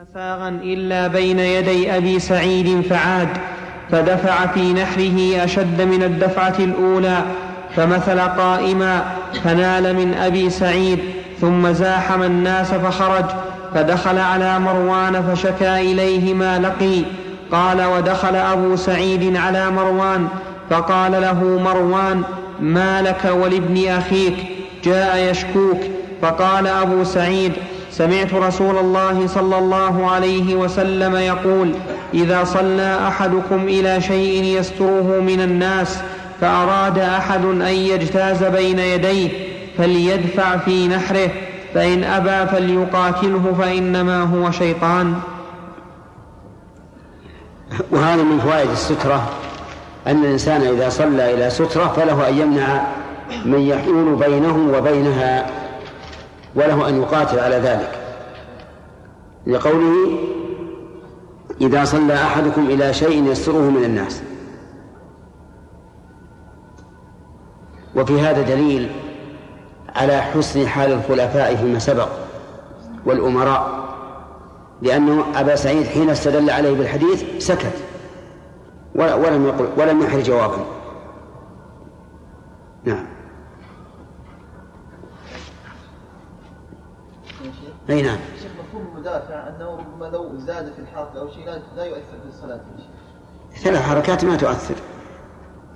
مساغا إلا بين يدي أبي سعيد فعاد فدفع في نحره أشد من الدفعة الأولى فمثل قائما فنال من أبي سعيد ثم زاحم الناس فخرج فدخل على مروان فشكى إليه ما لقي قال ودخل أبو سعيد على مروان فقال له مروان ما لك ولابن أخيك؟ جاء يشكوك. فقال أبو سعيد سمعت رسول الله صلى الله عليه وسلم يقول إذا صلى أحدكم إلى شيء يستره من الناس فأراد أحد أن يجتاز بين يديه فليدفع في نحره فإن أبى فليقاتله فإنما هو شيطان. وهذا من فوائد السترة أن الإنسان إذا صلى إلى سترة فله أن يمنع من يحول بينه وبينها وله أن يقاتل على ذلك. لقوله إذا صلى أحدكم إلى شيء يستره من الناس. وفي هذا دليل على حسن حال الخلفاء فيما سبق والأمراء لأنه أبا سعيد حين استدل عليه بالحديث سكت ولم يقل ولم يحر جوابا. نعم. أي نعم. شيخ مفهوم المدافع أنه ربما لو زاد في الحركة أو شيء لا يؤثر في الصلاة. ثلاث حركات ما تؤثر.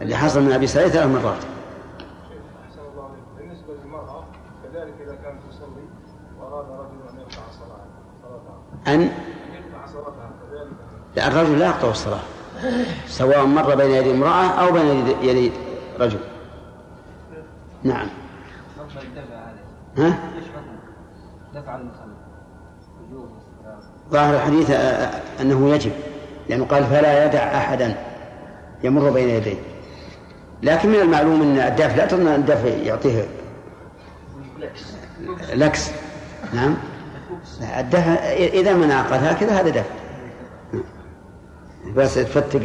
اللي حصل من أبي سعيد ثلاث مرات. احسن الله عليك بالنسبة للمراه كذلك اذا كانت تصلي واراد رجل أن يقطع صلاتها ان يقطع صلاتها كذلك لا الرجل لا يقطع الصلاة سواء مر بين يدي امرأة أو بين يدي رجل. نعم. ها؟ دفع المصلي ظاهر الحديث آه، آه، أنه يجب لأنه قال فلا يدع أحدا يمر بين يديه. لكن من المعلوم أن الدافع لا تظن أن الدافع يعطيه لكس. نعم. الدفع إذا منع قال هكذا هذا دفع. بس تفتق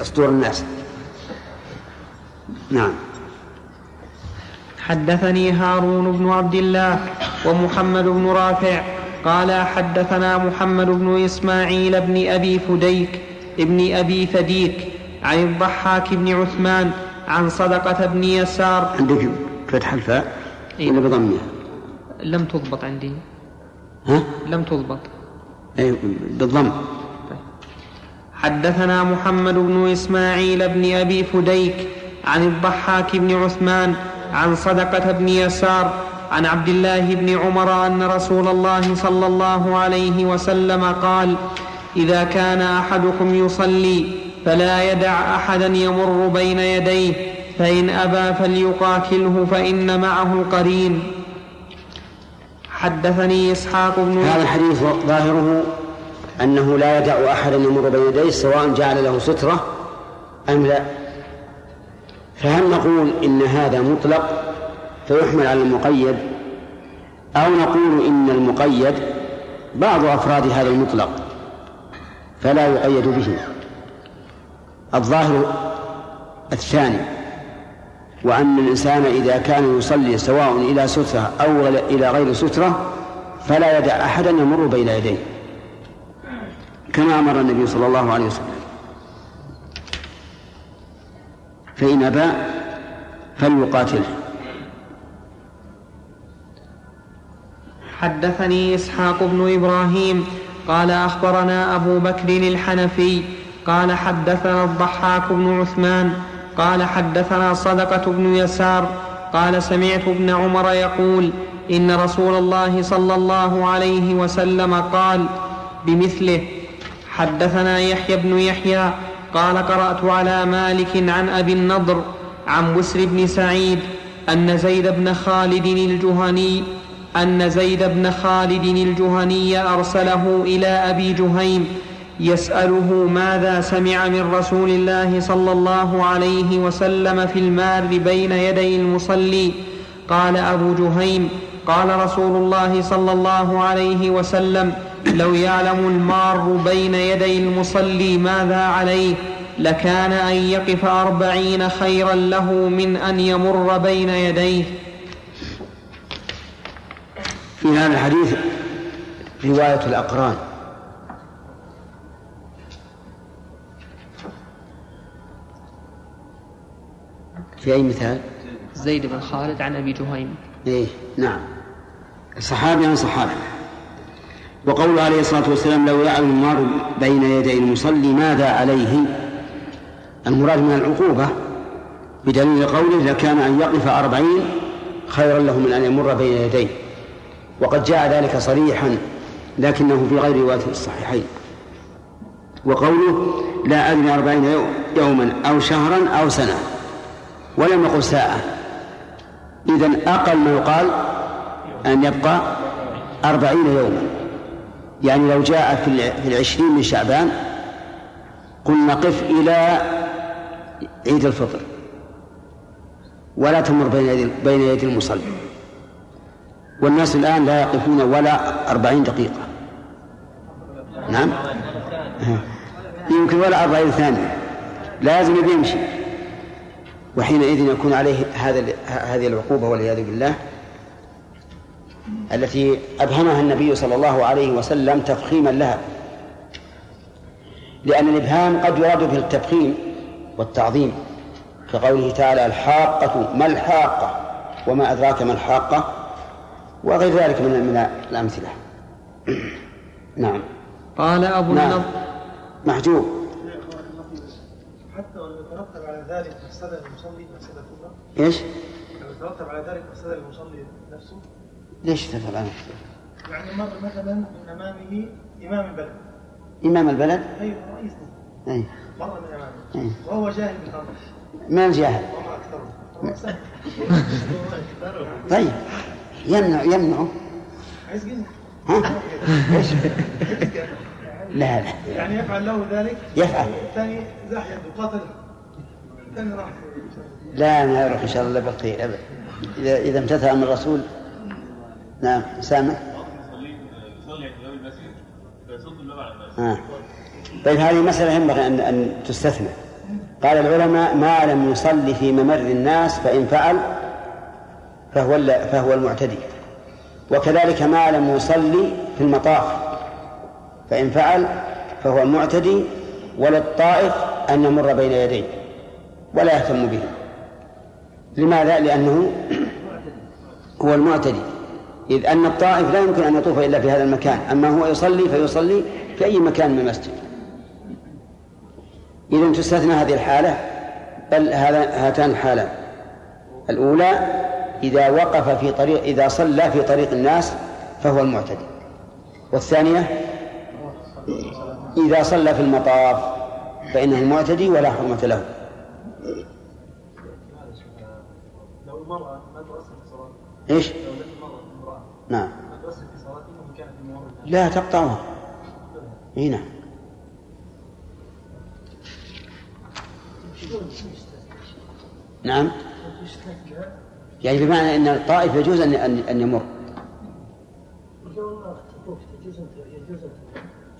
أسطور الناس. نعم. حدثني هارون بن عبد الله ومحمد بن رافع قال حدثنا محمد بن إسماعيل بن أبي فديك ابن أبي فديك عن الضحاك بن عثمان عن صدقة بن يسار عندك فتح الفاء إيه؟ ولا بضمها؟ لم تضبط عندي ها؟ لم تضبط أي بالضم. حدثنا محمد بن إسماعيل بن أبي فديك عن الضحاك بن عثمان عن صدقة بن يسار عن عبد الله بن عمر أن رسول الله صلى الله عليه وسلم قال إذا كان أحدكم يصلي فلا يدع أحدا يمر بين يديه فإن أبى فليقاتله فإن معه القرين حدثني إسحاق بن هذا الحديث ظاهره أنه لا يدع أحدا يمر بين يديه سواء جعل له سترة أم لا. فهل نقول إن هذا مطلق فيحمل على المقيد أو نقول إن المقيد بعض أفراد هذا المطلق فلا يقيد به. الظاهر الثاني وأن الإنسان إذا كان يصلي سواء إلى سترة أو إلى غير سترة فلا يدع أحدا يمر بين يديه كما أمر النبي صلى الله عليه وسلم. فإن أبى فليقاتله. حدثني إسحاق بن إبراهيم قال أخبرنا أبو بكر الحنفي قال حدثنا الضحاك بن عثمان قال حدثنا صدقة بن يسار قال سمعت ابن عمر يقول إن رسول الله صلى الله عليه وسلم قال بمثله حدثنا يحيى بن يحيى قال قرأت على مالك عن أبي النضر عن بسر بن سعيد أن زيد بن خالد الجهني أن زيد بن خالد الجهني أرسله إلى أبي جهيم يسأله ماذا سمع من رسول الله صلى الله عليه وسلم في المار بين يدي المصلي؟ قال أبو جهيم قال رسول الله صلى الله عليه وسلم لو يعلم المار بين يدي المصلي ماذا عليه لكان أن يقف أربعين خيرا له من أن يمر بين يديه. في هذا الحديث رواية الأقران. في أي مثال؟ زيد بن خالد عن أبي جهيم. إيه نعم. صحابي عن صحابي. وقول عليه الصلاة والسلام لو يعلم المار بين يدي المصلي ماذا عليه؟ المراد من العقوبة بدليل قوله لكان أن يقف أربعين خيرا له من أن يمر بين يديه. وقد جاء ذلك صريحا لكنه في غير رواية الصحيحين. وقوله لا أدري أربعين يوما أو شهرا أو سنة ولم يقل ساعة. إذا أقل ما يقال أن يبقى أربعين يوما. يعني لو جاء في العشرين من شعبان قلنا قف إلى عيد الفطر. ولا تمر بين يدي بين يدي المصلي. والناس الآن لا يقفون ولا أربعين دقيقة. نعم؟ يمكن ولا أربعين ثانية. لازم يمشي. وحينئذ يكون عليه هذا هذه العقوبة والعياذ بالله التي أبهمها النبي صلى الله عليه وسلم تفخيما لها. لأن الإبهام قد يراد به التفخيم والتعظيم كقوله تعالى الحاقة ما الحاقة وما أدراك ما الحاقة؟ وغير ذلك من من الأمثلة نعم قال أبو نعم. النضر محجوب حتى ولو يترتب على ذلك مفسدة للمصلي مفسدة كبرى إيش؟ لو يترتب على ذلك مفسدة للمصلي نفسه ليش تفعل عنه؟ يعني مر مثلا من أمامه إمام البلد إمام البلد؟ أي رئيس أي مر من أمامه أي وهو جاهل بالأمر ما الجاهل؟ وما أكثره. طيب يمنع يمنعه ها؟ إيش؟ لا لا. يعني يفعل له ذلك؟ يفعل. الثاني زاح يده قاتله الثاني راح. لا ما يروح إن شاء الله بالخير ابدا إذا إذا امتثل أمر الرسول. نعم سامع الناس آه. طيب هذه مسألة ينبغي أن أن تستثنى. قال العلماء ما لم يصلي في ممر الناس فإن فعل فهو فهو المعتدي. وكذلك ما لم يصلي في المطاف. فإن فعل فهو المعتدي وللطائف أن يمر بين يديه ولا يهتم به لماذا؟ لأنه هو المعتدي. إذ أن الطائف لا يمكن أن يطوف إلا في هذا المكان. أما هو يصلي فيصلي في أي مكان من المسجد. إذا تستثنى هذه الحالة بل هذا هاتان الحالان. الأولى إذا وقف في طريق إذا صلى في طريق الناس فهو المعتدي. والثانية إذا صلى في المطاف فإنه المعتدي ولا حرمة له. لو المرأة ما تؤثر إيش؟ نعم. لا تقطعها. إي نعم. نعم. يعني بمعنى إن الطائف يجوز ان ان أن يمر.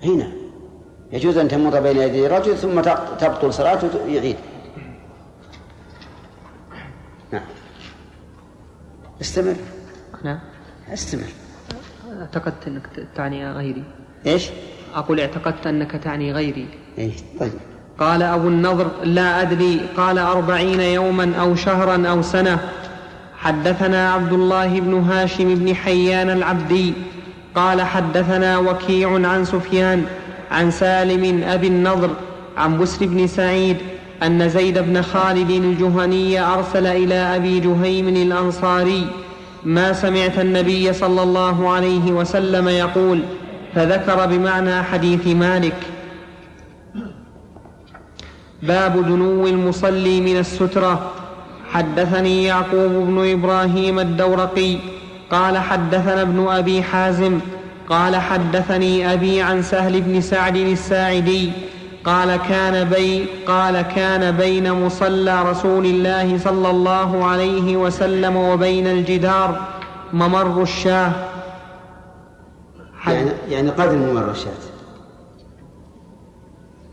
هنا. يجوز أن تمر بين يدي رجل ثم تبطل صلاته ويعيد نعم. استمر. نعم. استمر. اعتقدت أنك تعني غيري. إيش؟ أقول اعتقدت أنك تعني غيري. إيه طيب. قال أبو النضر لا أدري قال أربعين يوما أو شهرا أو سنة. حدثنا عبد الله بن هاشم بن حيان العبدي قال حدثنا وكيع عن سفيان عن سالم أبي النضر عن بسر بن سعيد أن زيد بن خالد الجهني أرسل إلى أبي جهيم الأنصاري ما سمعت النبي صلى الله عليه وسلم يقول فذكر بمعنى حديث مالك. باب دنو المصلي من السترة. حدثني يعقوب بن إبراهيم الدورقي قال حدثنا ابن أبي حازم قال حدثني أبي عن سهل بن سعد الساعدي قال كان بي قال كان بين مصلى رسول الله صلى الله عليه وسلم وبين الجدار ممر الشاه. يعني يعني قدر الممرشات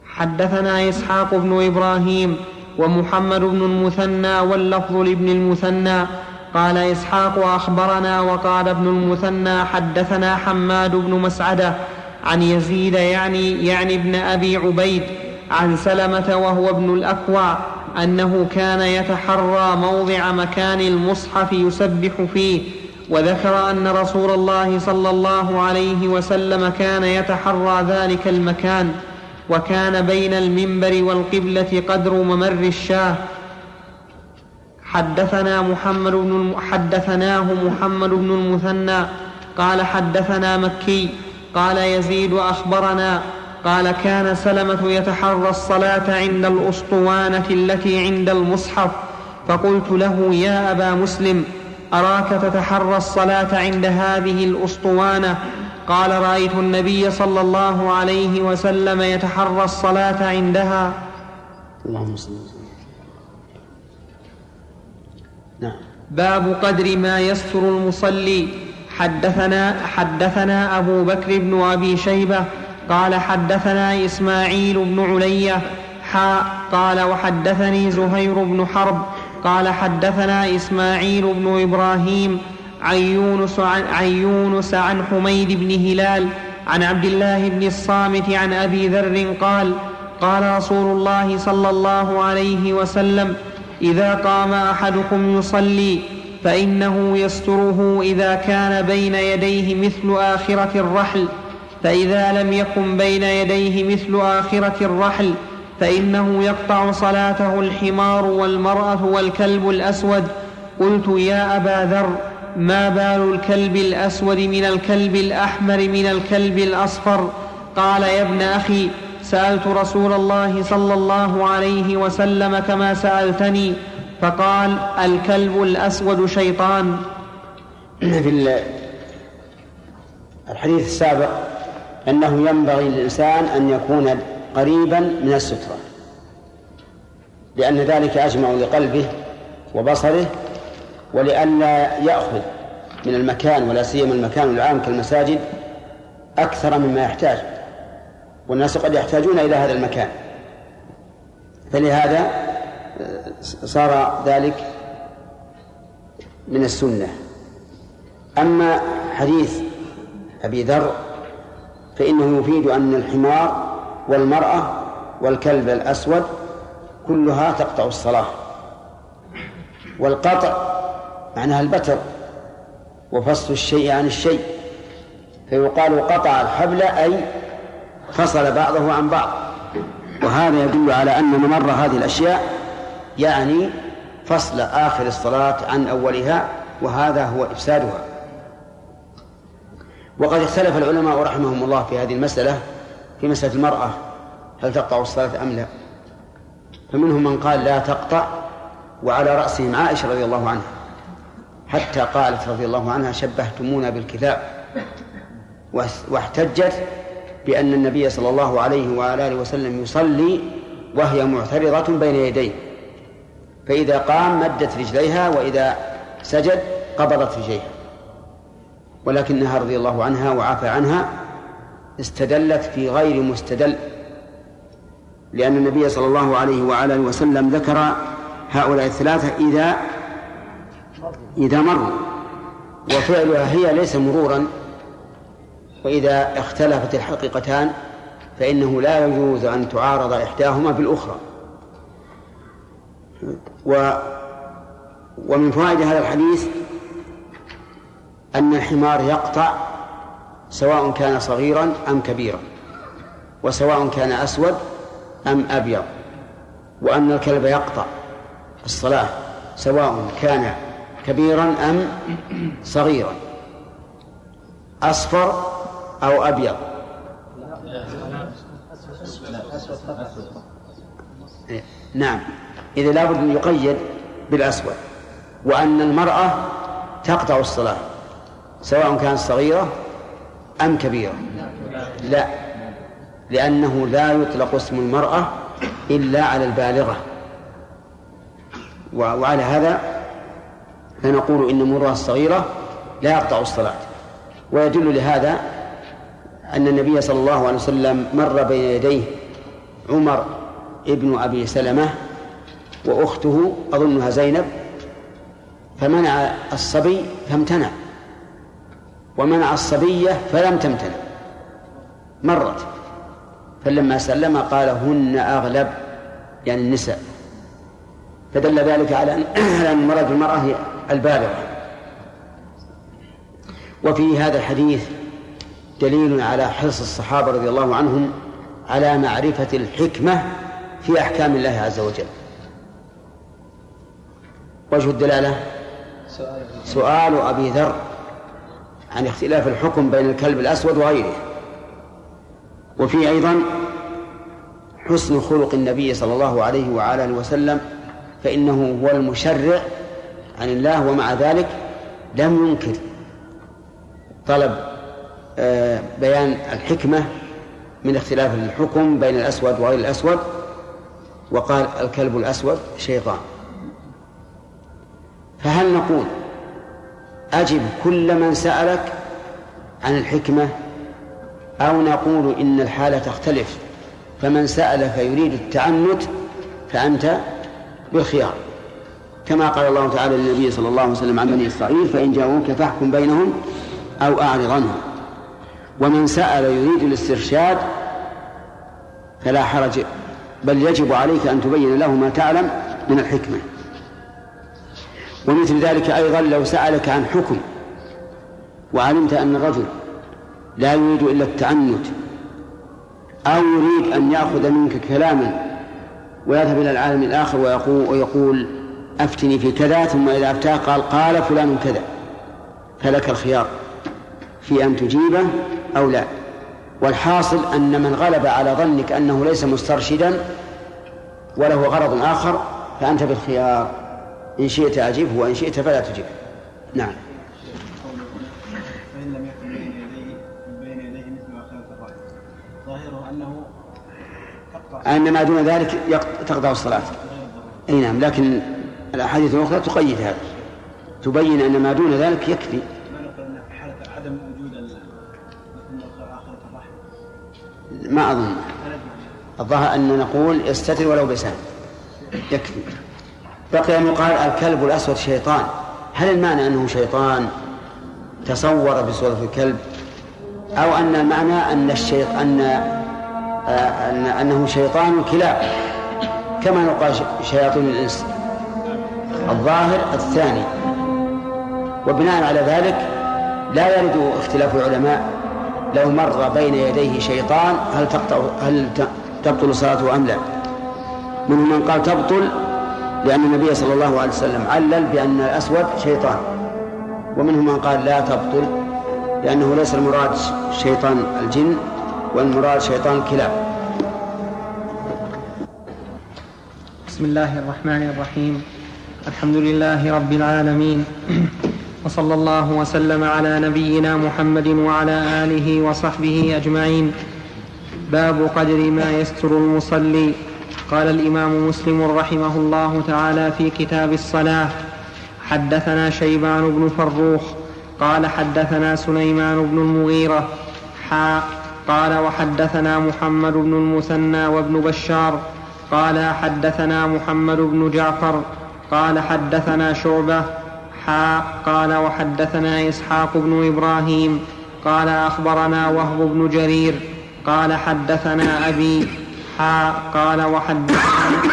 حدثنا إسحاق بن إبراهيم ومحمد بن المثنى واللفظ لابن المثنى. قال إسحاق أخبرنا وقال ابن المثنى حدثنا حماد بن مسعدة عن يزيد يعني يعني ابن أبي عبيد عن سلمة وهو ابن الأكوع أنه كان يتحرى موضع مكان المصحف يسبح فيه وذكر أن رسول الله صلى الله عليه وسلم كان يتحرى ذلك المكان. وكان بين المنبر والقبلة قدر ممر الشاه. حدثنا محمد بن حدثناه محمد بن المثنى. قال حدثنا مكي. قال يزيد أخبرنا. قال كان سلمة يتحرى الصلاة عند الأسطوانة التي عند المصحف. فقلت له يا أبا مسلم أراك تتحرى الصلاة عند هذه الأسطوانة؟ قال رأيت النبي صلى الله عليه وسلم يتحرى الصلاة عندها. اللهم صل وسلم. نعم. باب قدر ما يستر المصلي. حدثنا حدثنا أبو بكر بن أبي شيبة قال حدثنا إسماعيل بن علية حاء قال وحدثني زهير بن حرب قال حدثنا إسماعيل بن إبراهيم عن يونس عن, عن يونس عن حميد بن هلال عن عبد الله بن الصامت عن أبي ذر قال قال رسول الله صلى الله عليه وسلم إذا قام أحدكم يصلي فإنه يستره إذا كان بين يديه مثل آخرة الرحل فإذا لم يكن بين يديه مثل آخرة الرحل فإنه يقطع صلاته الحمار والمرأة والكلب الأسود. قلت يا أبا ذر ما بال الكلب الأسود من الكلب الأحمر من الكلب الأصفر؟ قال يا ابن أخي سألت رسول الله صلى الله عليه وسلم كما سألتني فقال الكلب الأسود شيطان. في الحديث السابق أنه ينبغي للإنسان أن يكون قريبا من السترة لأن ذلك أجمع لقلبه وبصره ولئلا يأخذ من المكان ولا سيما المكان العام كالمساجد أكثر مما يحتاج. والناس قد يحتاجون إلى هذا المكان. فلهذا آه، صار ذلك من السنة. أما حديث أبي ذر فإنه يفيد أن الحمار والمرأة والكلب الأسود كلها تقطع الصلاة. والقطع معناها البتر وفصل الشيء عن الشيء. فيقال قطع الحبل أي فصل بعضه عن بعض. وهذا يدل على أن ممر هذه الأشياء يعني فصل آخر الصلاة عن أولها وهذا هو إفسادها. وقد اختلف العلماء رحمهم الله في هذه المسألة في مسألة المرأة هل تقطع الصلاة أم لا؟ فمنهم من قال لا تقطع وعلى رأسهم عائشة رضي الله عنها. حتى قالت رضي الله عنها شبهتمونا بالكتاب. واحتجت بأن النبي صلى الله عليه وعلى آله وسلم يصلي وهي معترضة بين يديه. فإذا قام مدت رجليها وإذا سجد قبضت رجليها. ولكنها رضي الله عنها وعفى عنها استدلت في غير مستدل لأن النبي صلى الله عليه وعلى آله وسلم ذكر هؤلاء الثلاثة إذا إذا مروا. وفعلها هي ليس مرورا. وإذا اختلفت الحقيقتان فإنه لا يجوز أن تعارض إحداهما بالأخرى. و ومن فوائد هذا الحديث أن الحمار يقطع سواء كان صغيرا أم كبيرا وسواء كان أسود أم أبيض وأن الكلب يقطع الصلاة سواء كان كبيرا أم صغيرا؟ أصفر أو أبيض؟ نعم. إذا لابد أن يقيد بالأسود وأن المرأة تقطع الصلاة سواء كانت صغيرة أم كبيرة. لا لأنه لا يطلق اسم المرأة إلا على البالغة. وعلى هذا فنقول إن مرها الصغيرة لا يقطع الصلاة. ويدل لهذا أن النبي صلى الله عليه وسلم مر بين يديه عمر ابن أبي سلمة وأخته أظنها زينب فمنع الصبي فامتنع. ومنع الصبية فلم تمتنع. مرت. فلما سلم قال هن أغلب يعني النساء. فدل ذلك على أن المرأة البالغة. وفي هذا الحديث دليل على حرص الصحابة رضي الله عنهم على معرفة الحكمة في أحكام الله عز وجل. وجه الدلالة؟ سؤال أبي ذر عن اختلاف الحكم بين الكلب الأسود وغيره. وفي أيضا حسن خلق النبي صلى الله عليه وعلى وسلم فإنه هو المشرع عن الله ومع ذلك لم ينكر طلب آه، بيان الحكمة من اختلاف الحكم بين الأسود وغير الأسود وقال الكلب الأسود شيطان. فهل نقول أجب كل من سألك عن الحكمة؟ أو نقول إن الحالة تختلف فمن سألك يريد التعنت فأنت بالخيار. كما قال الله تعالى للنبي صلى الله عليه وسلم عن بني إسرائيل فإن جاءوك فاحكم بينهم أو أعرض عنهم. ومن سأل يريد الاسترشاد فلا حرج بل يجب عليك أن تبين له ما تعلم من الحكمة. ومثل ذلك أيضا لو سألك عن حكم وعلمت أن الرجل لا يريد إلا التعنت أو يريد أن يأخذ منك كلاما ويذهب إلى العالم الآخر ويقول, ويقول أفتني في كذا ثم إذا أفتاه قال قال فلان كذا. فلك الخيار في أن تجيبه أو لا. والحاصل أن من غلب على ظنك أنه ليس مسترشدا وله غرض آخر فأنت بالخيار. إن شئت أجبه وإن شئت فلا تجبه نعم. فإن لم يكن بين يديه بين يديه مثل الرأي. ظاهره أنه تقطع أن ما دون ذلك تقطع الصلاة. أي نعم لكن الأحاديث الأخرى تقيد هذا تبين أن ما دون ذلك يكفي. ما أظن. الظاهر أن نقول يستتر ولو بسان. يكفي. بقي أن يقال الكلب الأسود شيطان. هل المعنى أنه شيطان تصور بصورة الكلب؟ أو أن المعنى أن الشيط أن آه، أن أنه شيطان الكلاب كما يقال ش- شياطين الإنس. الظاهر الثاني. وبناء على ذلك لا يرد اختلاف العلماء لو مر بين يديه شيطان هل تقطع هل تبطل صلاته أم لا؟ منهم من قال تبطل لأن النبي صلى الله عليه وسلم علل بأن الأسود شيطان. ومنهم من قال لا تبطل لأنه ليس المراد شيطان الجن والمراد شيطان الكلاب. بسم الله الرحمن الرحيم. الحمد لله رب العالمين. وصلى الله وسلم على نبينا محمد وعلى آله وصحبه أجمعين. باب قدر ما يستر المصلي. قال الإمام مسلم رحمه الله تعالى في كتاب الصلاة حدثنا شيبان بن فروخ قال حدثنا سليمان بن المغيرة حاء قال وحدثنا محمد بن المثنى وابن بشار قال حدثنا محمد بن جعفر قال حدثنا شعبة حاء قال وحدثنا إسحاق بن إبراهيم قال أخبرنا وهب بن جرير قال حدثنا أبي حاء قال وحدثنا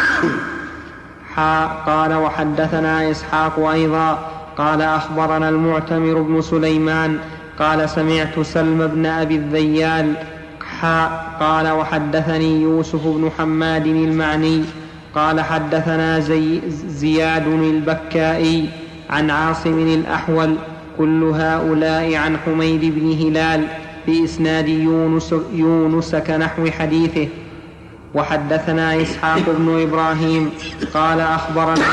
حاء قال وحدثنا إسحاق أيضا قال أخبرنا المعتمر بن سليمان قال سمعت سلم بن أبي الذيال حاء قال وحدثني يوسف بن حماد المعني قال حدثنا زي زياد البكائي عن عاصم الأحول كل هؤلاء عن حميد بن هلال بإسناد يونس, يونس كنحو حديثه. وحدثنا إسحاق بن إبراهيم قال أخبرنا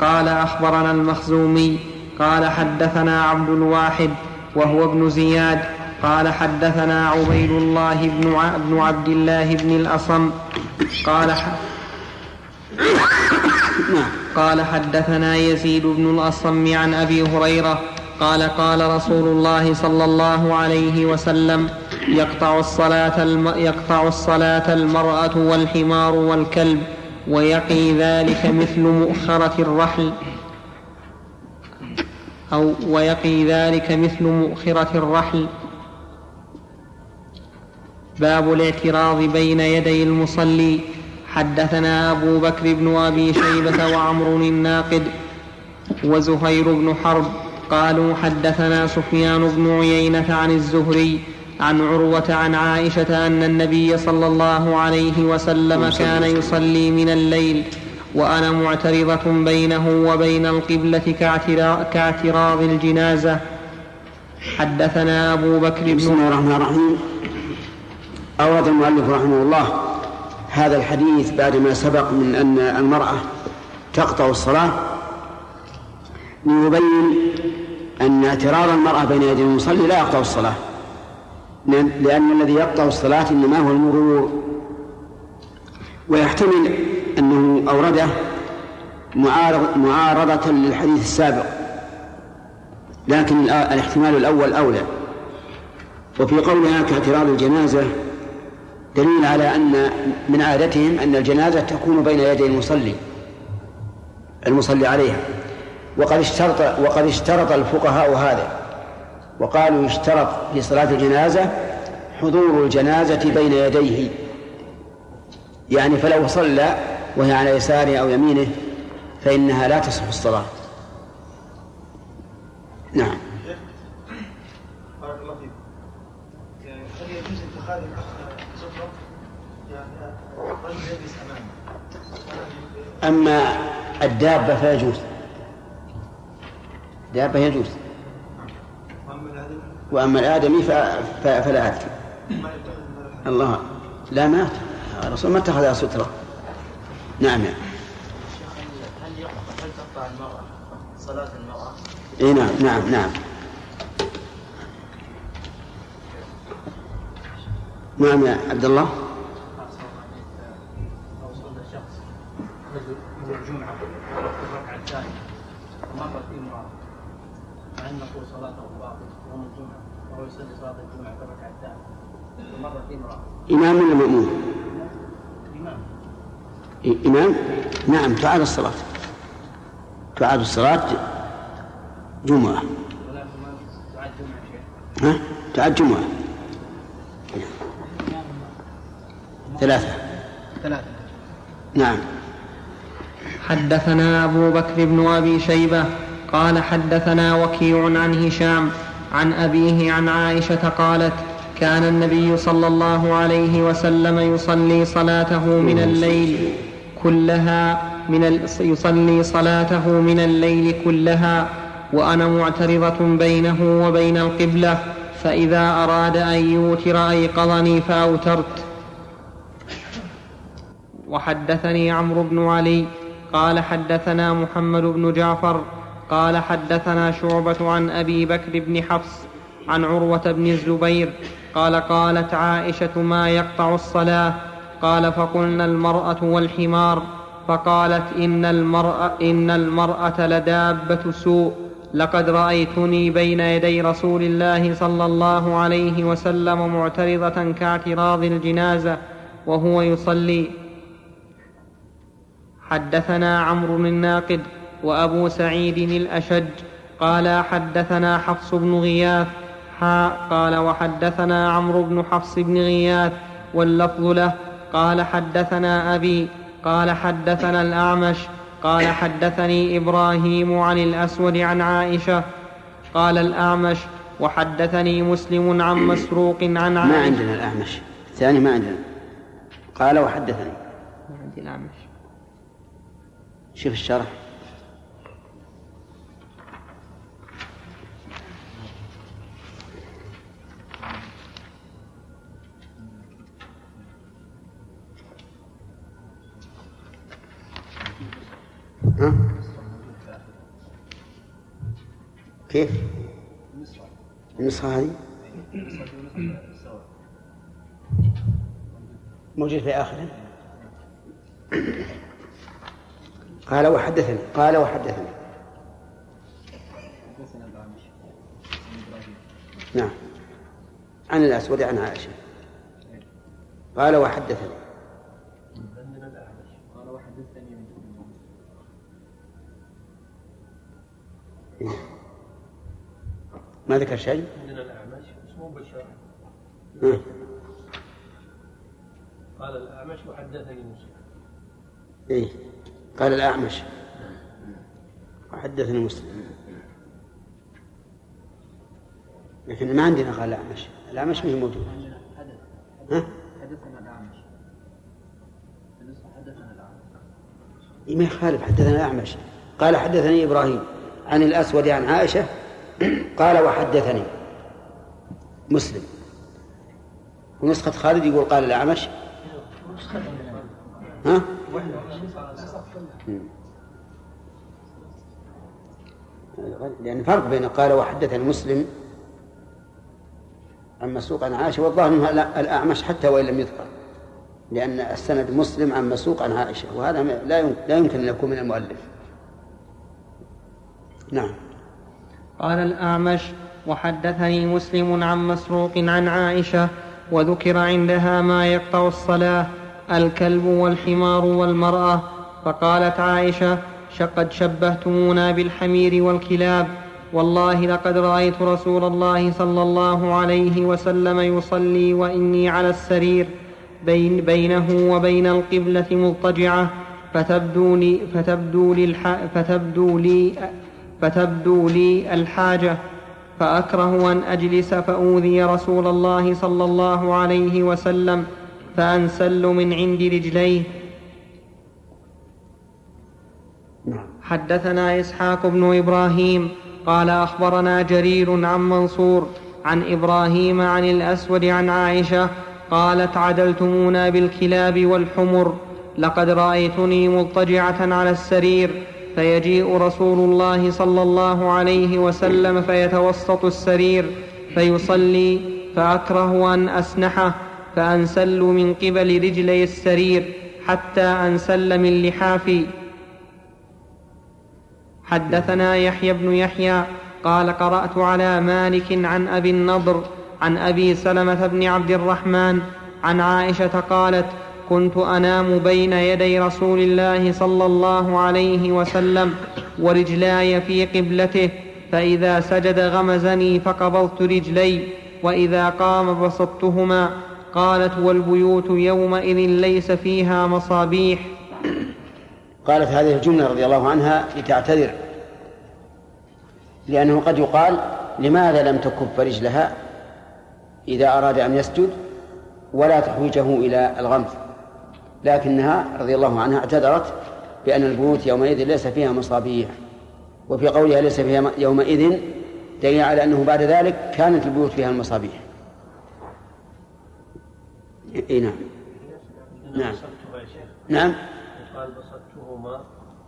قال أخبرنا المخزومي قال حدثنا عبد الواحد وهو ابن زياد قال حدثنا عبيد الله بن عبد الله بن الأصم. قال. قال حدثنا يزيد بن الأصم عن أبي هريرة. قال قال رسول الله صلى الله عليه وسلم يقطع الصلاة الم... يقطع الصلاة المرأة والحمار والكلب ويقي ذلك مثل مؤخرة الرحل. أو ويقي ذلك مثل مؤخرة الرحل. باب الاعتراض بين يدي المصلي. حدثنا أبو بكر بن أبي شيبة وعمر الناقد وزهير بن حرب قالوا حدثنا سفيان بن عيينة عن الزهري عن عروة عن عائشة أن النبي صلى الله عليه وسلم كان يصلي من الليل وأنا معترضة بينه وبين القبلة كاعتراض الجنازة. حدثنا أبو بكر بن بسم الله الرحمن الرحيم. أورد المؤلف رحمه الله هذا الحديث بعدما سبق من أن المرأة تقطع الصلاة ليبين أن اعتراض المرأة بين يدي المصلي لا يقطع الصلاة. لأن الذي يقطع الصلاة إنما هو المرور. ويحتمل أنه أورده معارض معارضة للحديث السابق. لكن الاحتمال الأول أولى. وفي قولها كاعتراض الجنازة دليل على أن من عادتهم أن الجنازة تكون بين يدي المصلي المصلي عليها. وقد اشترط وقد اشترط الفقهاء هذا. وقالوا يشترط في صلاة الجنازة حضور الجنازة بين يديه. يعني فلو صلى وهي على يساره أو يمينه فإنها لا تصح الصلاة. نعم بارك الله فيك يعني هل يجوز اتخاذ سفرة يعني رجل يجلس امامه أما الدابة فيجوز دابة يجوز واما الادمي وأما الآدمي ف- ف- فلا أدري. الله لا مات الرسول ما اتخذها سترة. نعم. نعم هل هل تقطع المرأة؟ صلاة المرأة؟ إي نعم نعم نعم. نعم يا عبد الله لو صلى شخص رجل يوم الجمعة الركعة الثانية ومرت به امرأة مع أن نقول صلاته باطل يوم الجمعة وهو يصلي صلاة الجمعة في الركعة الثانية ومرت به امرأة إمام ولا مأموم؟ إمام؟ نعم تعاد الصلاة. تعاد الصلاة جمعة. ها؟ تعاد جمعة. ثلاثة. ثلاثة. نعم. حدثنا أبو بكر بن أبي شيبة قال حدثنا وكيع عن هشام عن أبيه عن عائشة قالت كان النبي صلى الله عليه وسلم يصلي صلاته من الليل كلها من ال... يصلي صلاته من الليل كلها وأنا معترضة بينه وبين القبلة فإذا أراد أن يوتر أيقظني فأوترت. وحدثني عمرو بن علي قال حدثنا محمد بن جعفر قال حدثنا شعبة عن أبي بكر بن حفص عن عروة بن الزبير قال قالت عائشة ما يقطع الصلاة؟ قال فقلنا المرأة والحمار فقالت إن المرأة, إن المرأة لدابة سوء لقد رأيتني بين يدي رسول الله صلى الله عليه وسلم معترضة كاعتراض الجنازة وهو يصلي. حدثنا عمرو الناقد وأبو سعيد الأشج قال حدثنا حفص بن غياث حا قال وحدثنا عمرو بن حفص بن غياث واللفظ له قال حدثنا أبي قال حدثنا الأعمش قال حدثني إبراهيم عن الأسود عن عائشة قال الأعمش وحدثني مسلم عن مسروق عن ما عائشة. عندنا الأعمش. الثاني ما عندنا. قال وحدثني. ما عندي الأعمش. شوف الشرح. كيف؟ النسخة هذه. موجود في آخره. قال وحدثني قال وحدثني. نعم. عن الأسود عن عائشة. قال وحدثني. ما ذكر شيء؟ عندنا الأعمش اسمه. قال الأعمش وحدثني مسلم إيه. قال الأعمش. وحدثني مسلم لكن ما عندنا قال الأعمش. الأعمش ما هي موجود ها؟ حدثنا الأعمش. حدثنا الأعمش. إيه ما يخالف حدثنا الأعمش. قال حدثني إبراهيم عن الأسود عن عائشة قال وحدثني مسلم. ونسخة خالد يقول قال الأعمش. ها؟ لأن فرق بين قال وحدثني مسلم عن مسوق عن عائشة والظاهر أنه الأعمش حتى وإن لم يذكر لأن السند مسلم عن مسوق عن عائشة وهذا لا لا يمكن أن يكون من المؤلف. نعم. قال الأعمش وحدثني مسلم عن مسروق عن عائشة وذكر عندها ما يقطع الصلاة الكلب والحمار والمرأة فقالت عائشة قد شبهتمونا بالحمير والكلاب والله لقد رأيت رسول الله صلى الله عليه وسلم يصلي وإني على السرير بين بينه وبين القبلة مضطجعة فتبدو لي فتبدو لي فتبدو لي فتبدو لي الحاجة فأكره أن أجلس فأوذي رسول الله صلى الله عليه وسلم فأنسل من عند رجليه. حدثنا إسحاق بن إبراهيم قال أخبرنا جرير عن منصور عن إبراهيم عن الأسود عن عائشة قالت عدلتمونا بالكلاب والحمر لقد رأيتني مضطجعة على السرير فيجيء رسول الله صلى الله عليه وسلم فيتوسط السرير فيصلي فأكره أن أسنحه فأنسل من قبل رجلي السرير حتى أنسل من لحافي. حدثنا يحيى بن يحيى قال قرأت على مالك عن أبي النضر عن أبي سلمة بن عبد الرحمن عن عائشة قالت كنت أنام بين يدي رسول الله صلى الله عليه وسلم ورجلاي في قبلته فإذا سجد غمزني فقبضت رجلي وإذا قام بسطتهما قالت والبيوت يومئذ ليس فيها مصابيح. قالت هذه الجملة رضي الله عنها لتعتذر لأنه قد يقال لماذا لم تكف رجلها إذا أراد أن يسجد ولا تحويجه إلى الغمز؟ لكنها رضي الله عنها اعتذرت بأن البيوت يومئذ ليس فيها مصابيح وفي قولها ليس فيها يومئذ دليل على أنه بعد ذلك كانت البيوت فيها المصابيح. اي نعم. نعم. نعم. قال بسطتهما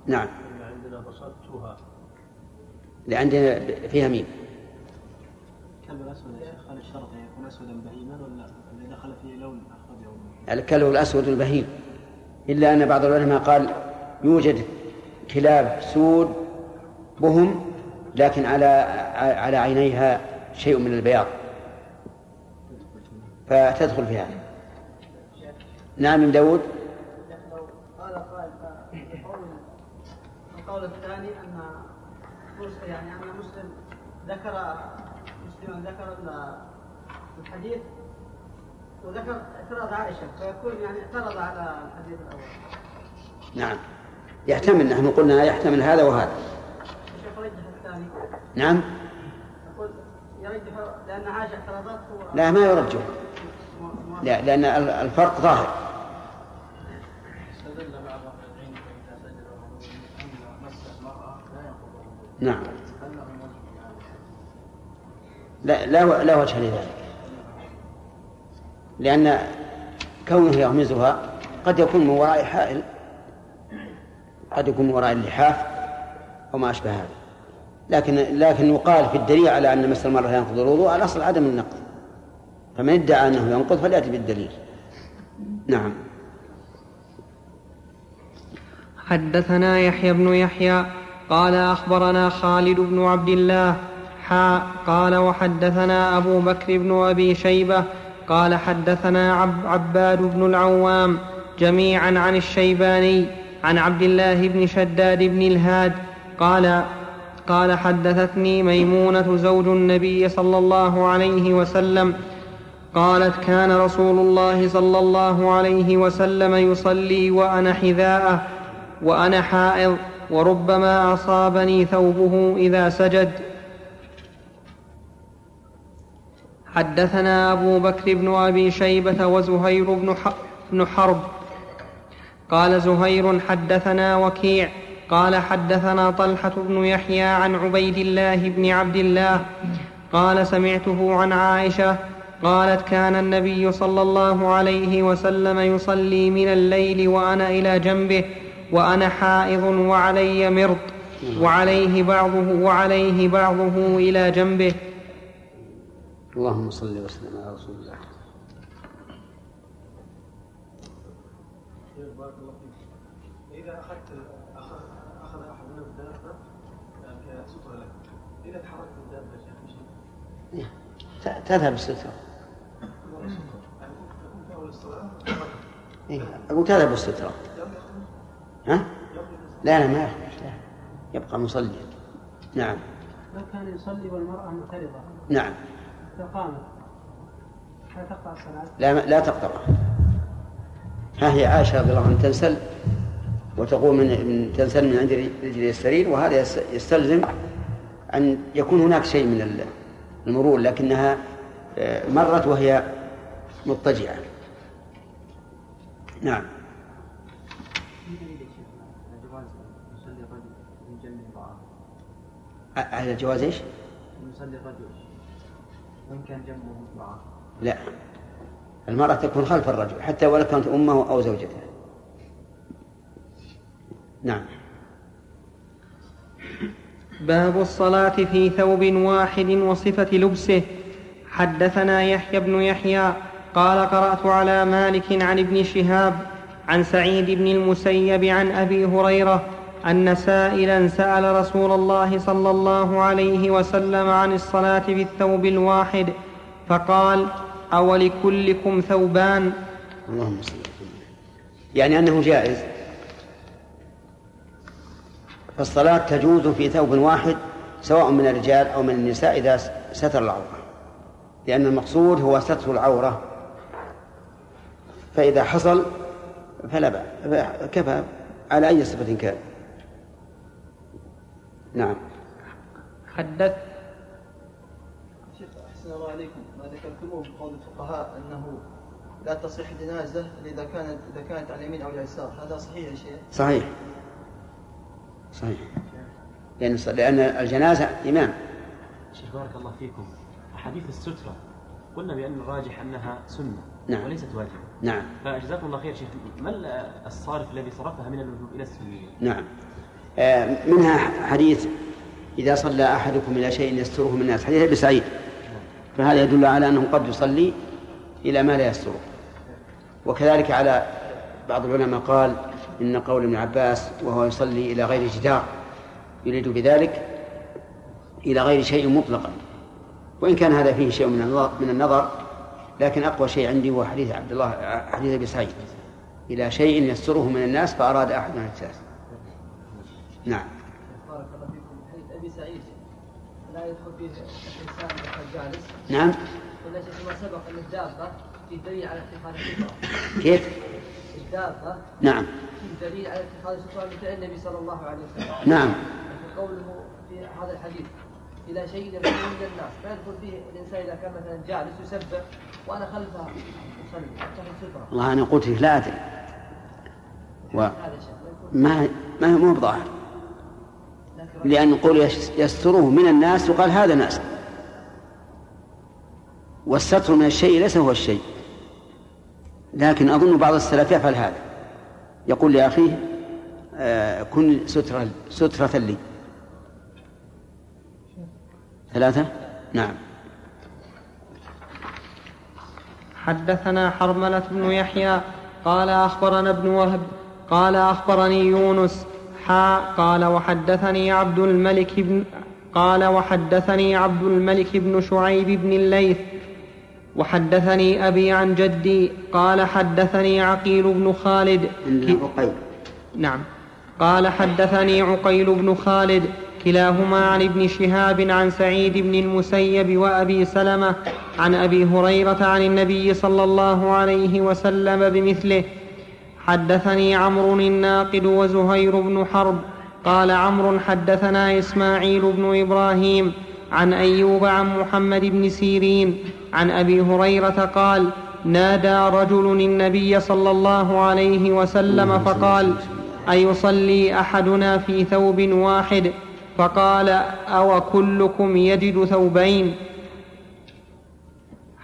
نعم. عندنا بسطتها لعندنا فيها ميم. الكلب الأسود يا شيخ هل الشرط يكون أسودا بهيما ولا اللي دخل فيه لون اخضر أو الكلب الأسود البهيم. إلا أن بعض العلماء قال يوجد كلاب سود بهم لكن على على عينيها شيء من البياض. فتدخل في هذا نعم من داود؟ قال قائل القول الثاني أن يعني أن مسلم ذكر مسلم ذكر الحديث وذكر اعتراض عائشة فيكون يعني اعترض على الحديث الأول. نعم. يحتمل نحن قلنا يحتمل هذا وهذا. الشيخ رجح الثاني نعم. يقول يرجح لأن عائشة اعترضت لا ما يرجح لا لأن الفرق ظاهر. استدل بعض أهل العلم فاذا سجد أن مس المرأة لا ينقض نعم؟ لا لا لا وجه لذلك. لأن كونه يغمزها قد يكون من وراء حائل قد يكون من وراء اللحاف أو ما أشبه هذا. لكن لكن يقال في الدليل على أن مس المرأة ينقض الوضوء الأصل عدم النقض. فمن ادعى أنه ينقض فليأتي بالدليل. نعم. حدثنا يحيى بن يحيى قال أخبرنا خالد بن عبد الله قال وحدثنا أبو بكر بن أبي شيبة قال حدثنا عب عباد بن العوام جميعا عن الشيباني عن عبد الله بن شداد بن الهاد قال قال حدثتني ميمونة زوج النبي صلى الله عليه وسلم قالت كان رسول الله صلى الله عليه وسلم يصلي وأنا حذاءه وأنا حائض وربما أصابني ثوبه إذا سجد حدثنا أبو بكر بن أبي شيبة وزهير بن, حرب. قال زهير حدثنا وكيع. قال حدثنا طلحة بن يحيى عن عبيد الله بن عبد الله. قال سمعته عن عائشة قالت كان النبي صلى الله عليه وسلم يصلي من الليل وأنا إلى جنبه وأنا حائض وعلي مرط وعليه بعضه وعليه بعضه إلى جنبه. اللهم صل وسلم على رسول الله. بارك الله فيك. إذا أخذت أخذ أخذ أحد من الدابة كسترة لك. إذا تحركت الدابة شيخ. شيء تذهب السترة يعني إيه، أقول تذهب السترة ها؟ لا لا ما لا يبقى مصليا نعم. لو كان يصلي والمرأة معترضة نعم. هل تقطع الصلاة؟ لا لا تقطع. ها هي عائشة رضي الله عنها تنسل وتقوم من من- تنسل من عند رجل السرير وهذا يس- يستلزم أن يكون هناك شيء من ال- المرور لكنها آه، مرت وهي مضطجعة. نعم. على جواز إيش؟ يصلي الرجل وإن كان جنبه امرأة لا. المرأة تكون خلف الرجل حتى ولو كانت أمه أو زوجته. نعم. باب الصلاة في ثوب واحد وصفة لبسه. حدثنا يحيى بن يحيى قال قرأت على مالك عن ابن شهاب عن سعيد بن المسيب عن أبي هريرة أن سائلا سأل رسول الله صلى الله عليه وسلم عن الصلاة في الثوب الواحد فقال أولكلكم ثوبان؟ اللهم صل. يعني أنه جائز؟ فالصلاة تجوز في ثوب واحد سواء من الرجال أو من النساء إذا ستر العورة. لأن المقصود هو ستر العورة. فإذا حصل فلا بأس كفى على أي صفة كان. نعم. حدث. شيخ أحسن الله عليكم. ما ذكرتموه بقول الفقهاء أنه لا تصح الجنازة إذا كانت إذا كانت على اليمين أو اليسار. هذا صحيح يا شيخ؟ صحيح. صحيح. لأن لأن الجنازة إمام. شيخ بارك الله فيكم. أحاديث السترة. قلنا بأن الراجح أنها سنة نعم. وليست واجبة. نعم. فجزاكم الله خير شيخ. ما الصارف الذي صرفها من الوجوب إلى السنية؟ نعم. منها حديث إذا صلى أحدكم إلى شيء يستره من الناس حديث أبي سعيد. فهذا يدل على أنه قد يصلي إلى ما لا يستره. وكذلك على بعض العلماء قال إن قول ابن عباس وهو يصلي إلى غير جدار يريد بذلك إلى غير شيء مطلقا. وإن كان هذا فيه شيء من من النظر لكن أقوى شيء عندي هو حديث عبد الله حديث أبي سعيد. إلى شيء يستره من الناس فأراد أحد أن يجتاز نعم. بارك الله فيكم. حديث أبي سعيد. لا يدخل فيه الإنسان وهو جالس. نعم. ولا شيخ ما سبق أن الدابة في دليل على اتخاذ السترة كيف؟ الدابة نعم. في دليل على اتخاذ السترة مثل النبي صلى الله عليه وسلم. نعم. قوله في هذا الحديث إلى شيء يكون من الناس. لا يدخل فيه الإنسان إذا كان مثلا جالس يسبح وأنا خلفه سترة والله أنا قلت لا أدري. و... ما ما هو بظاهر. لأن نقول يس- يستره من الناس يقال هذا ناس. والستر من الشيء ليس هو الشيء. لكن أظن بعض السلف يفعل هذا. يقول لأخيه آه كن سترة سترة لي. ثلاثة؟ نعم. حدثنا حرملة بن يحيى قال أخبرنا ابن وهب قال أخبرني يونس حا قال وحدثني عبد الملك بن قال وحدثني عبد الملك بن شعيب بن الليث وحدثني أبي عن جدي قال حدثني عقيل بن خالد عقيل. نعم قال حدثني عقيل بن خالد كلاهما عن ابن شهاب عن سعيد بن المسيب وأبي سلمة عن أبي هريرة عن النبي صلى الله عليه وسلم بمثله حدثني عمرو الناقد وزهير بن حرب. قال عمرو حدثنا إسماعيل بن إبراهيم عن أيوب عن محمد بن سيرين عن أبي هريرة قال نادى رجل النبي صلى الله عليه وسلم فقال أيصلي أحدنا في ثوب واحد؟ فقال أو كلكم يجد ثوبين؟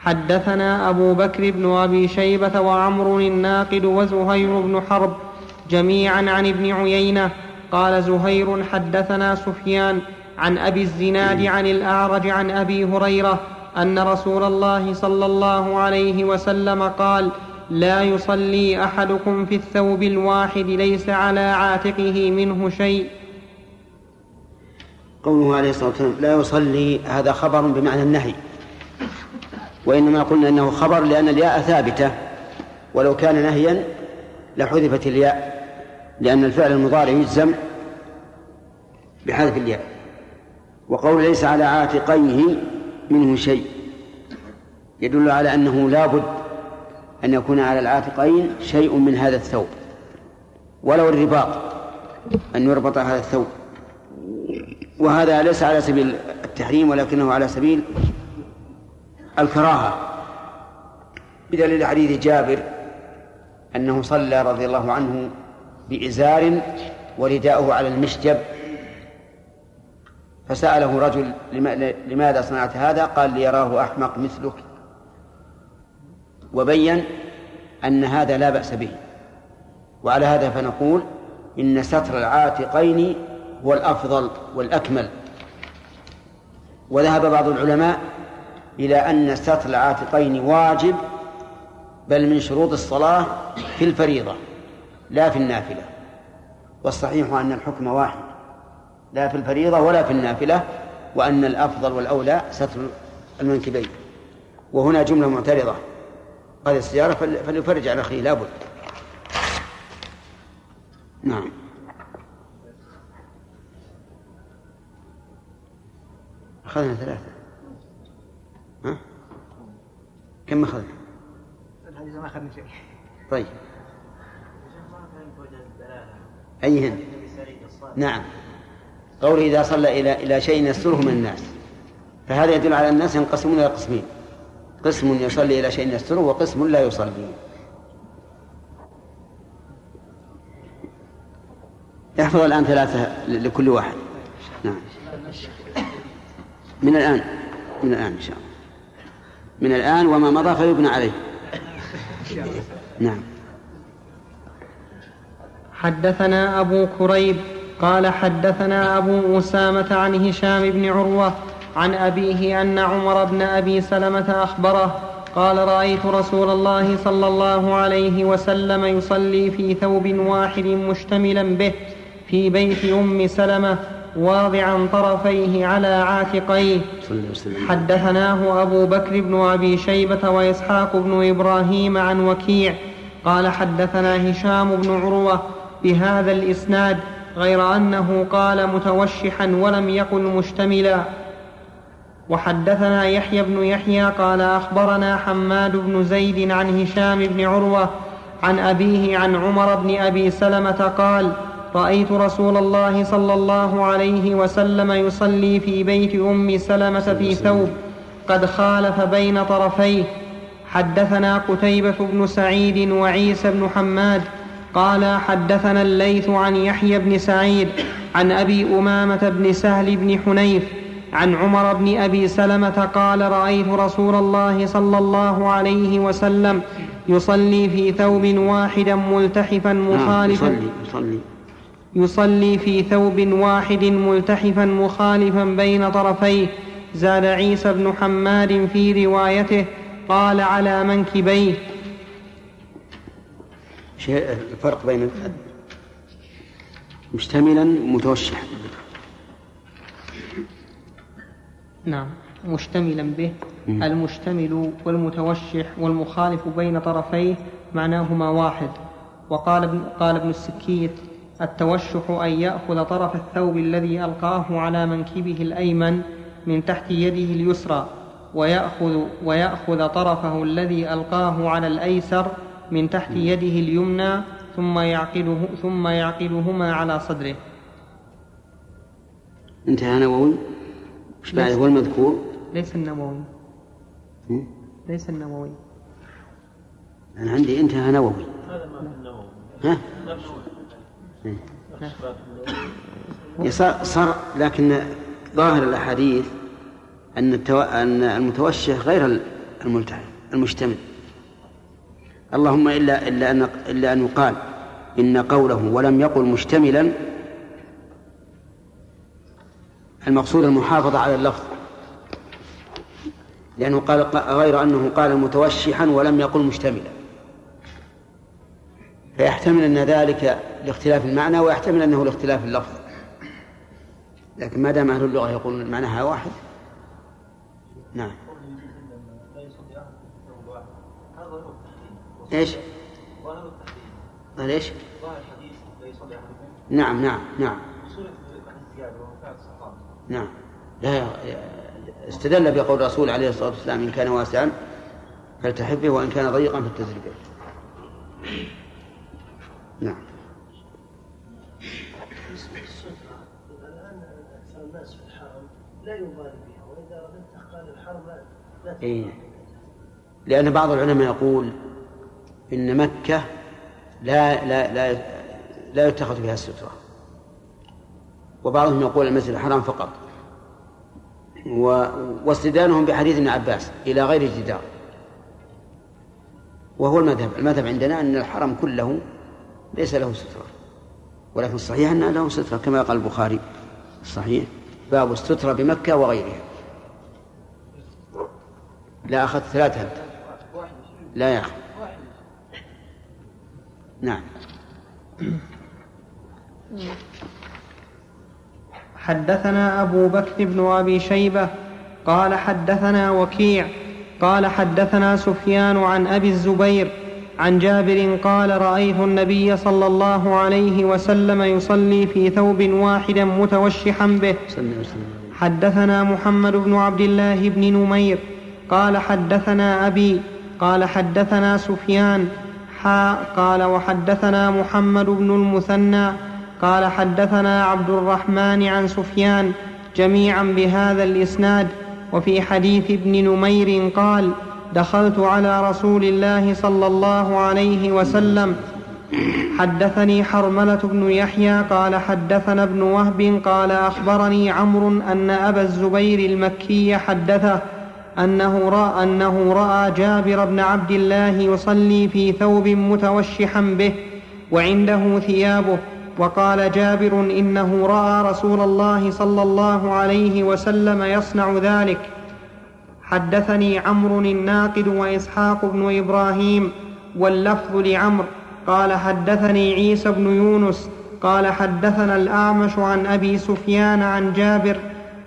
حدثنا أبو بكر بن أبي شيبة وعمر الناقد وزهير بن حرب جميعا عن ابن عيينة قال زهير حدثنا سفيان عن أبي الزناد عن الأعرج عن أبي هريرة أن رسول الله صلى الله عليه وسلم قال لا يصلي أحدكم في الثوب الواحد ليس على عاتقه منه شيء. قوله عليه الصلاة والسلام لا يصلي هذا خبر بمعنى النهي. وإنما قلنا أنه خبر لأن الياء ثابتة. ولو كان نهيا لحذفت الياء لأن الفعل المضارع يجزم بحذف الياء. وقول ليس على عاتقيه منه شيء. يدل على أنه لا بد أن يكون على العاتقين شيء من هذا الثوب. ولو الرباط أن يربط هذا الثوب. وهذا ليس على سبيل التحريم ولكنه على سبيل الكراهة. بدليل حديث جابر أنه صلى رضي الله عنه بإزار ورداؤه على المشجب فسأله رجل لماذا صنعت هذا؟ قال ليراه أحمق مثلك. وبين أن هذا لا بأس به. وعلى هذا فنقول إن ستر العاتقين هو الأفضل والأكمل. وذهب بعض العلماء إلى أن ستر العاتقين واجب بل من شروط الصلاة في الفريضة لا في النافلة. والصحيح أن الحكم واحد لا في الفريضة ولا في النافلة وأن الأفضل والأولى ستر المنكبين. وهنا جملة معترضة هذه السيارة فليفرج على أخيه لابد نعم. أخذنا ثلاثة. ها؟ كم أخذنا؟ الحديث ما أخذنا شيء. طيب. أيهن؟ نعم. قوله إذا صلى إلى إلى شيء يستره من الناس. فهذا يدل على الناس ينقسمون إلى قسمين. قسم يصلي إلى شيء يستره وقسم لا يصلي. احفظ الآن ثلاثة لكل واحد. نعم. من الآن. من الآن إن شاء الله. من الآن وما مضى فيبنى عليه. نعم. حدثنا أبو كريب قال حدثنا أبو أسامة عن هشام بن عروة عن أبيه أن عمر بن أبي سلمة أخبره قال رأيت رسول الله صلى الله عليه وسلم يصلي في ثوب واحد مشتملا به في بيت أم سلمة واضعا طرفيه على عاتقيه. حدثناه أبو بكر بن أبي شيبة وإسحاق بن إبراهيم عن وكيع. قال حدثنا هشام بن عروة بهذا الإسناد غير أنه قال متوشحا ولم يقل مشتملا. وحدثنا يحيى بن يحيى قال أخبرنا حماد بن زيد عن هشام بن عروة عن أبيه عن عمر بن أبي سلمة قال رأيت رسول الله صلى الله عليه وسلم يصلي في بيت أم سلمة في ثوب قد خالف بين طرفيه. حدثنا قتيبة بن سعيد وعيسى بن حماد قال حدثنا الليث عن يحيى بن سعيد عن أبي أمامة بن سهل بن حنيف عن عمر بن أبي سلمة قال رأيت رسول الله صلى الله عليه وسلم يصلي في ثوب واحد ملتحفا مخالفا. يصلي يصلي. يصلي في ثوب واحد ملتحفا مخالفا بين طرفيه. زاد عيسى بن حماد في روايته قال على منكبيه. شيء الفرق بين مشتملا متوشحا نعم مشتملا به. المشتمل والمتوشح والمخالف بين طرفيه معناهما واحد. وقال ابن, قال ابن السكيت التوشح أن يأخذ طرف الثوب الذي ألقاه على منكبه الأيمن من تحت يده اليسرى ويأخذ, ويأخذ طرفه الذي ألقاه على الأيسر من تحت يده اليمنى ثم يعقده ثم يعقدهما على صدره. انتهى نووي؟ وش بعده هو المذكور؟ ليس النووي. هم؟ ليس النووي. أنا عندي انتهى نووي. هذا ما في النووي. ها؟ صار, صار لكن ظاهر الأحاديث أن. أن المتوشح غير الملتحم المشتمل اللهم إلا إلا أن إلا أن يقال إن قوله ولم يقل مشتملا المقصود المحافظة على اللفظ لأنه قال غير أنه قال متوشحا ولم يقل مشتملا فيحتمل أن ذلك لاختلاف المعنى ويحتمل أنه لاختلاف اللفظ. لكن ما دام أهل اللغة يقولون معناها واحد. نعم. إيش؟ إيش؟ ظاهر لا يصلي احدكم نعم نعم نعم. نعم. لا استدل بقول الرسول عليه الصلاة والسلام إن كان واسعا فلتحب به وإن كان ضيقا فلتزل نعم. السترة الآن أكثر الناس في الحرم لا يبالي بها وإذا قال الحرم لا إيه. لأن بعض العلماء يقول إن مكة لا لا لا لا يتخذ فيها السترة وبعضهم يقول المسجد الحرام فقط. و... بحديث ابن عباس إلى غير جدار. وهو المذهب. المذهب عندنا أن الحرم كله ليس له سترة ولكن الصحيح أن له سترة كما قال البخاري. الصحيح. باب السترة بمكة وغيرها. لا أخذت ثلاثة أنت لا يا أخي نعم. حدثنا أبو بكر بن أبي شيبة قال حدثنا وكيع قال حدثنا سفيان عن أبي الزبير عن جابر قال رأيت النبي صلى الله عليه وسلم يصلي في ثوب واحد متوشحا به. حدثنا محمد بن عبد الله بن نمير. قال حدثنا أبي قال حدثنا سفيان. حاء قال وحدثنا محمد بن المثنى. قال حدثنا عبد الرحمن عن سفيان جميعا بهذا الإسناد. وفي حديث ابن نمير قال دخلت على رسول الله صلى الله عليه وسلم. حدثني حرملة بن يحيى قال حدثنا ابن وهب قال أخبرني عمرو أن أبا الزبير المكي حدثه أنه رأى, أنه رأى جابر بن عبد الله يصلي في ثوب متوشحا به وعنده ثيابه وقال جابر إنه رأى رسول الله صلى الله عليه وسلم يصنع ذلك. حدثني عمرو الناقد وإسحاق بن إبراهيم واللفظ لعمرو قال حدثني عيسى بن يونس قال حدثنا الأعمش عن أبي سفيان عن جابر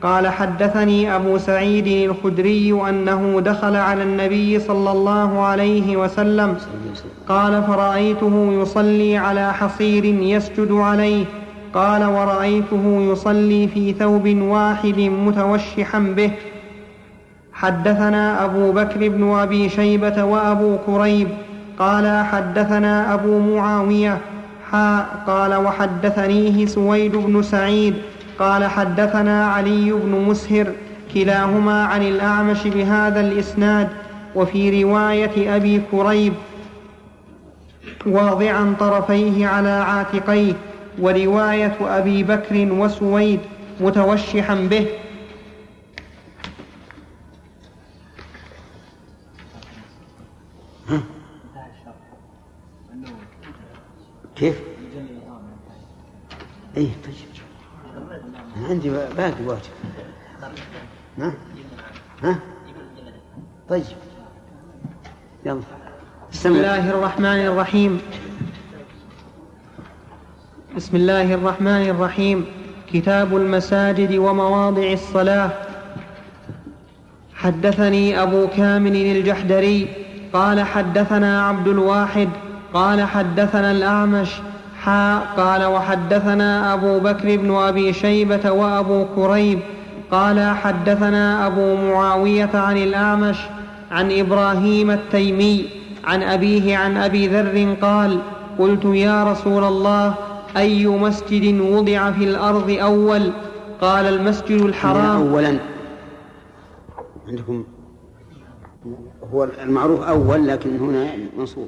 قال حدثني أبو سعيد الخدري أنه دخل على النبي صلى الله عليه وسلم قال فرأيته يصلي على حصير يسجد عليه قال ورأيته يصلي في ثوب واحد متوشحا به. حدثنا أبو بكر بن أبي شيبة وأبو كريب قال حدثنا أبو معاوية حاء قال وحدثنيه سويد بن سعيد قال حدثنا علي بن مسهر كلاهما عن الأعمش بهذا الإسناد وفي رواية أبي كريب واضعا طرفيه على عاتقيه ورواية أبي بكر وسويد متوشحا به. كيف؟ اي طيب. أنا عندي باقي واجب. ها؟ ها؟ طيب. يلا. بسم الله الرحمن الرحيم. بسم الله الرحمن الرحيم. كتاب المساجد ومواضع الصلاة. حدثني أبو كامل الجحدري. قال حدثنا عبد الواحد قال حدثنا الأعمش حاء قال وحدثنا أبو بكر بن أبي شيبة وأبو كريب قال حدثنا أبو معاوية عن الأعمش عن إبراهيم التيمي عن أبيه عن أبي ذر قال قلت يا رسول الله أي مسجد وضع في الأرض أول؟ قال المسجد الحرام. أولا. عندكم هو المعروف أول لكن هنا منصوب.